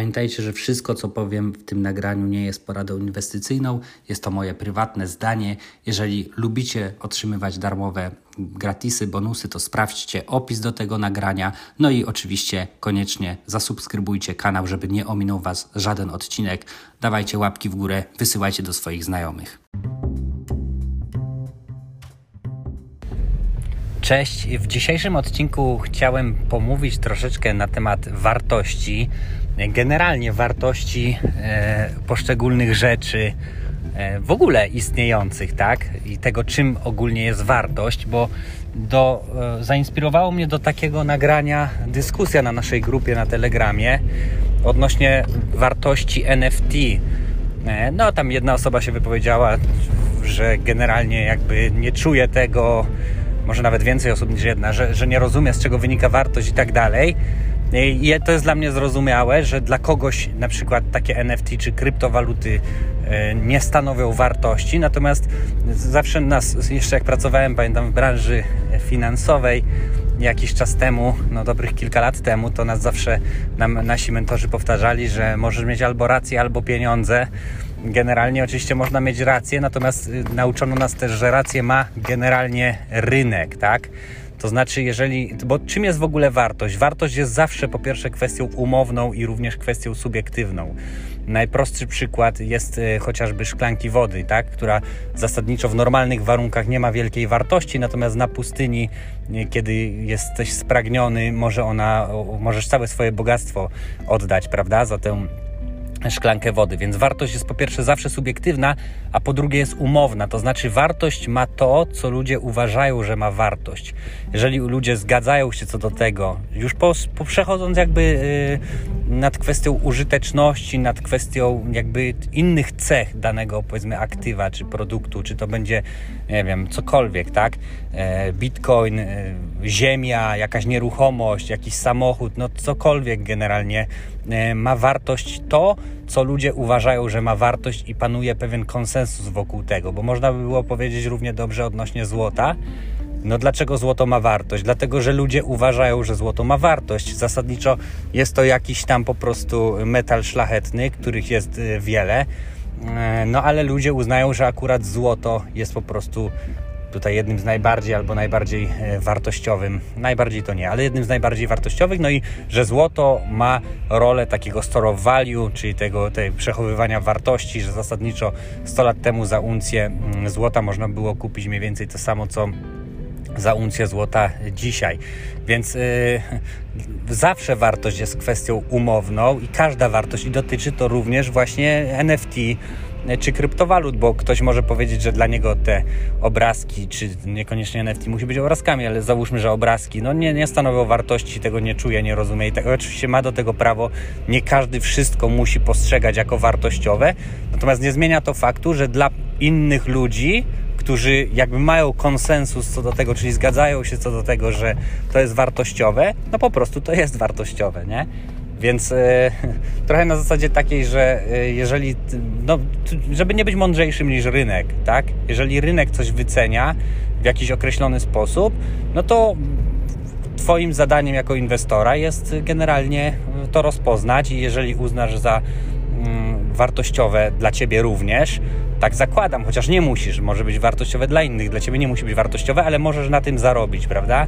Pamiętajcie, że wszystko, co powiem w tym nagraniu, nie jest poradą inwestycyjną. Jest to moje prywatne zdanie. Jeżeli lubicie otrzymywać darmowe gratisy, bonusy, to sprawdźcie opis do tego nagrania. No i oczywiście koniecznie zasubskrybujcie kanał, żeby nie ominął Was żaden odcinek. Dawajcie łapki w górę, wysyłajcie do swoich znajomych. Cześć. W dzisiejszym odcinku chciałem pomówić troszeczkę na temat wartości, generalnie wartości e, poszczególnych rzeczy e, w ogóle istniejących, tak? I tego, czym ogólnie jest wartość, bo do, e, zainspirowało mnie do takiego nagrania dyskusja na naszej grupie na Telegramie odnośnie wartości NFT. No, tam jedna osoba się wypowiedziała, że generalnie jakby nie czuje tego, może nawet więcej osób niż jedna, że, że nie rozumie, z czego wynika wartość i tak dalej. I to jest dla mnie zrozumiałe, że dla kogoś na przykład takie NFT czy kryptowaluty e, nie stanowią wartości, natomiast zawsze nas, jeszcze jak pracowałem, pamiętam w branży finansowej jakiś czas temu, no dobrych kilka lat temu, to nas zawsze nam, nasi mentorzy powtarzali, że możesz mieć albo rację, albo pieniądze. Generalnie oczywiście można mieć rację, natomiast y, nauczono nas też, że rację ma generalnie rynek, tak? To znaczy, jeżeli. Bo czym jest w ogóle wartość? Wartość jest zawsze po pierwsze kwestią umowną i również kwestią subiektywną. Najprostszy przykład jest y, chociażby szklanki wody, tak? która zasadniczo w normalnych warunkach nie ma wielkiej wartości, natomiast na pustyni, y, kiedy jesteś spragniony, może ona, możesz całe swoje bogactwo oddać, prawda, za tę szklankę wody. Więc wartość jest po pierwsze zawsze subiektywna, a po drugie jest umowna. To znaczy, wartość ma to, co ludzie uważają, że ma wartość. Jeżeli ludzie zgadzają się co do tego, już po, po przechodząc jakby yy, nad kwestią użyteczności, nad kwestią jakby innych cech danego powiedzmy aktywa czy produktu, czy to będzie, nie wiem, cokolwiek, tak? E, Bitcoin, e, ziemia, jakaś nieruchomość, jakiś samochód, no cokolwiek generalnie e, ma wartość to, co ludzie uważają, że ma wartość i panuje pewien konsensus wokół tego, bo można by było powiedzieć równie dobrze odnośnie złota. No dlaczego złoto ma wartość? Dlatego, że ludzie uważają, że złoto ma wartość. Zasadniczo jest to jakiś tam po prostu metal szlachetny, których jest y, wiele. E, no ale ludzie uznają, że akurat złoto jest po prostu tutaj jednym z najbardziej albo najbardziej e, wartościowym, najbardziej to nie, ale jednym z najbardziej wartościowych, no i że złoto ma rolę takiego store of value, czyli tego tej przechowywania wartości, że zasadniczo 100 lat temu za uncję mm, złota można było kupić mniej więcej to samo, co za uncję złota dzisiaj. Więc yy, zawsze wartość jest kwestią umowną i każda wartość i dotyczy to również właśnie NFT, czy kryptowalut, bo ktoś może powiedzieć, że dla niego te obrazki, czy niekoniecznie NFT musi być obrazkami, ale załóżmy, że obrazki no nie, nie stanowią wartości, tego nie czuje, nie rozumie i tego oczywiście ma do tego prawo. Nie każdy wszystko musi postrzegać jako wartościowe, natomiast nie zmienia to faktu, że dla innych ludzi którzy jakby mają konsensus co do tego, czyli zgadzają się co do tego, że to jest wartościowe, no po prostu to jest wartościowe, nie? Więc e, trochę na zasadzie takiej, że e, jeżeli, no, żeby nie być mądrzejszym niż rynek, tak? Jeżeli rynek coś wycenia w jakiś określony sposób, no to Twoim zadaniem jako inwestora jest generalnie to rozpoznać i jeżeli uznasz za mm, wartościowe dla Ciebie również, tak zakładam, chociaż nie musisz, może być wartościowe dla innych, dla Ciebie nie musi być wartościowe, ale możesz na tym zarobić, prawda?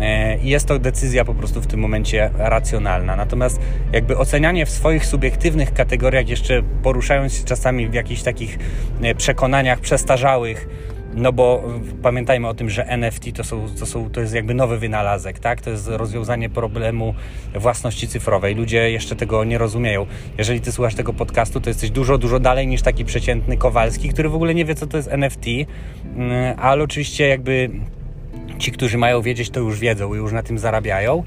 E, i jest to decyzja po prostu w tym momencie racjonalna. Natomiast jakby ocenianie w swoich subiektywnych kategoriach, jeszcze poruszając się czasami w jakichś takich e, przekonaniach przestarzałych, no bo pamiętajmy o tym, że NFT to, są, to, są, to jest jakby nowy wynalazek, tak? To jest rozwiązanie problemu własności cyfrowej. Ludzie jeszcze tego nie rozumieją. Jeżeli ty słuchasz tego podcastu, to jesteś dużo, dużo dalej niż taki przeciętny Kowalski, który w ogóle nie wie, co to jest NFT, mm, ale oczywiście jakby ci, którzy mają wiedzieć, to już wiedzą i już na tym zarabiają.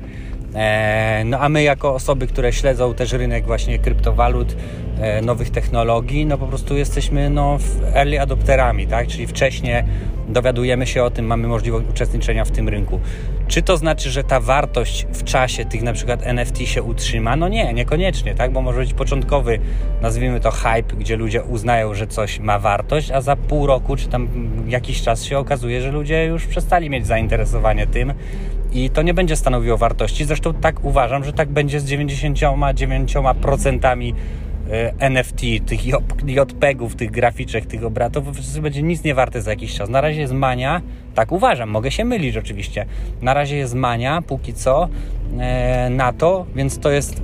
E, no a my jako osoby, które śledzą też rynek właśnie kryptowalut, e, nowych technologii, no po prostu jesteśmy no, early adopterami, tak? Czyli wcześniej dowiadujemy się o tym, mamy możliwość uczestniczenia w tym rynku. Czy to znaczy, że ta wartość w czasie tych na przykład NFT się utrzyma? No nie, niekoniecznie, tak? Bo może być początkowy, nazwijmy to hype, gdzie ludzie uznają, że coś ma wartość, a za pół roku czy tam jakiś czas się okazuje, że ludzie już przestali mieć zainteresowanie tym i to nie będzie stanowiło wartości. Zresztą tak uważam, że tak będzie z 99% e, NFT, tych JPEGów, tych graficzek, tych obratów, to będzie nic nie warte za jakiś czas. Na razie jest mania, tak uważam, mogę się mylić oczywiście. Na razie jest mania, póki co, e, na to, więc to jest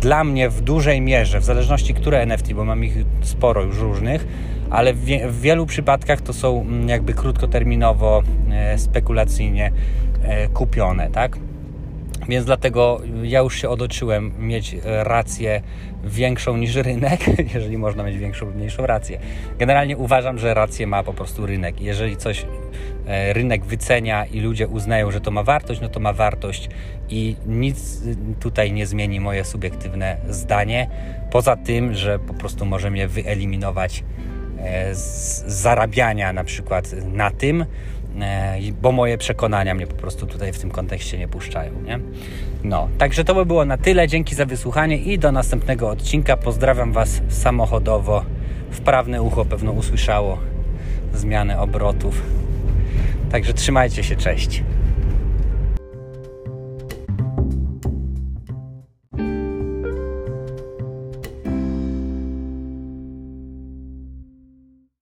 dla mnie w dużej mierze, w zależności które NFT, bo mam ich sporo już różnych, ale w, wielu przypadkach to są mm, jakby krótkoterminowo, e, spekulacyjnie kupione, tak? Więc dlatego ja już się odoczyłem mieć rację większą niż rynek, jeżeli można mieć większą lub mniejszą rację. Generalnie uważam, że rację ma po prostu rynek. Jeżeli coś e, rynek wycenia i ludzie uznają, że to ma wartość, no to ma wartość i nic tutaj nie zmieni moje subiektywne zdanie, poza tym, że po prostu może mnie wyeliminować e, z zarabiania na przykład na tym, E, bo moje przekonania mnie po prostu tutaj w tym kontekście nie puszczają, nie? No, także to by było na tyle. Dzięki za wysłuchanie i do następnego odcinka. Pozdrawiam Was samochodowo. Wprawne ucho pewno usłyszało zmianę obrotów. Także trzymajcie się, cześć.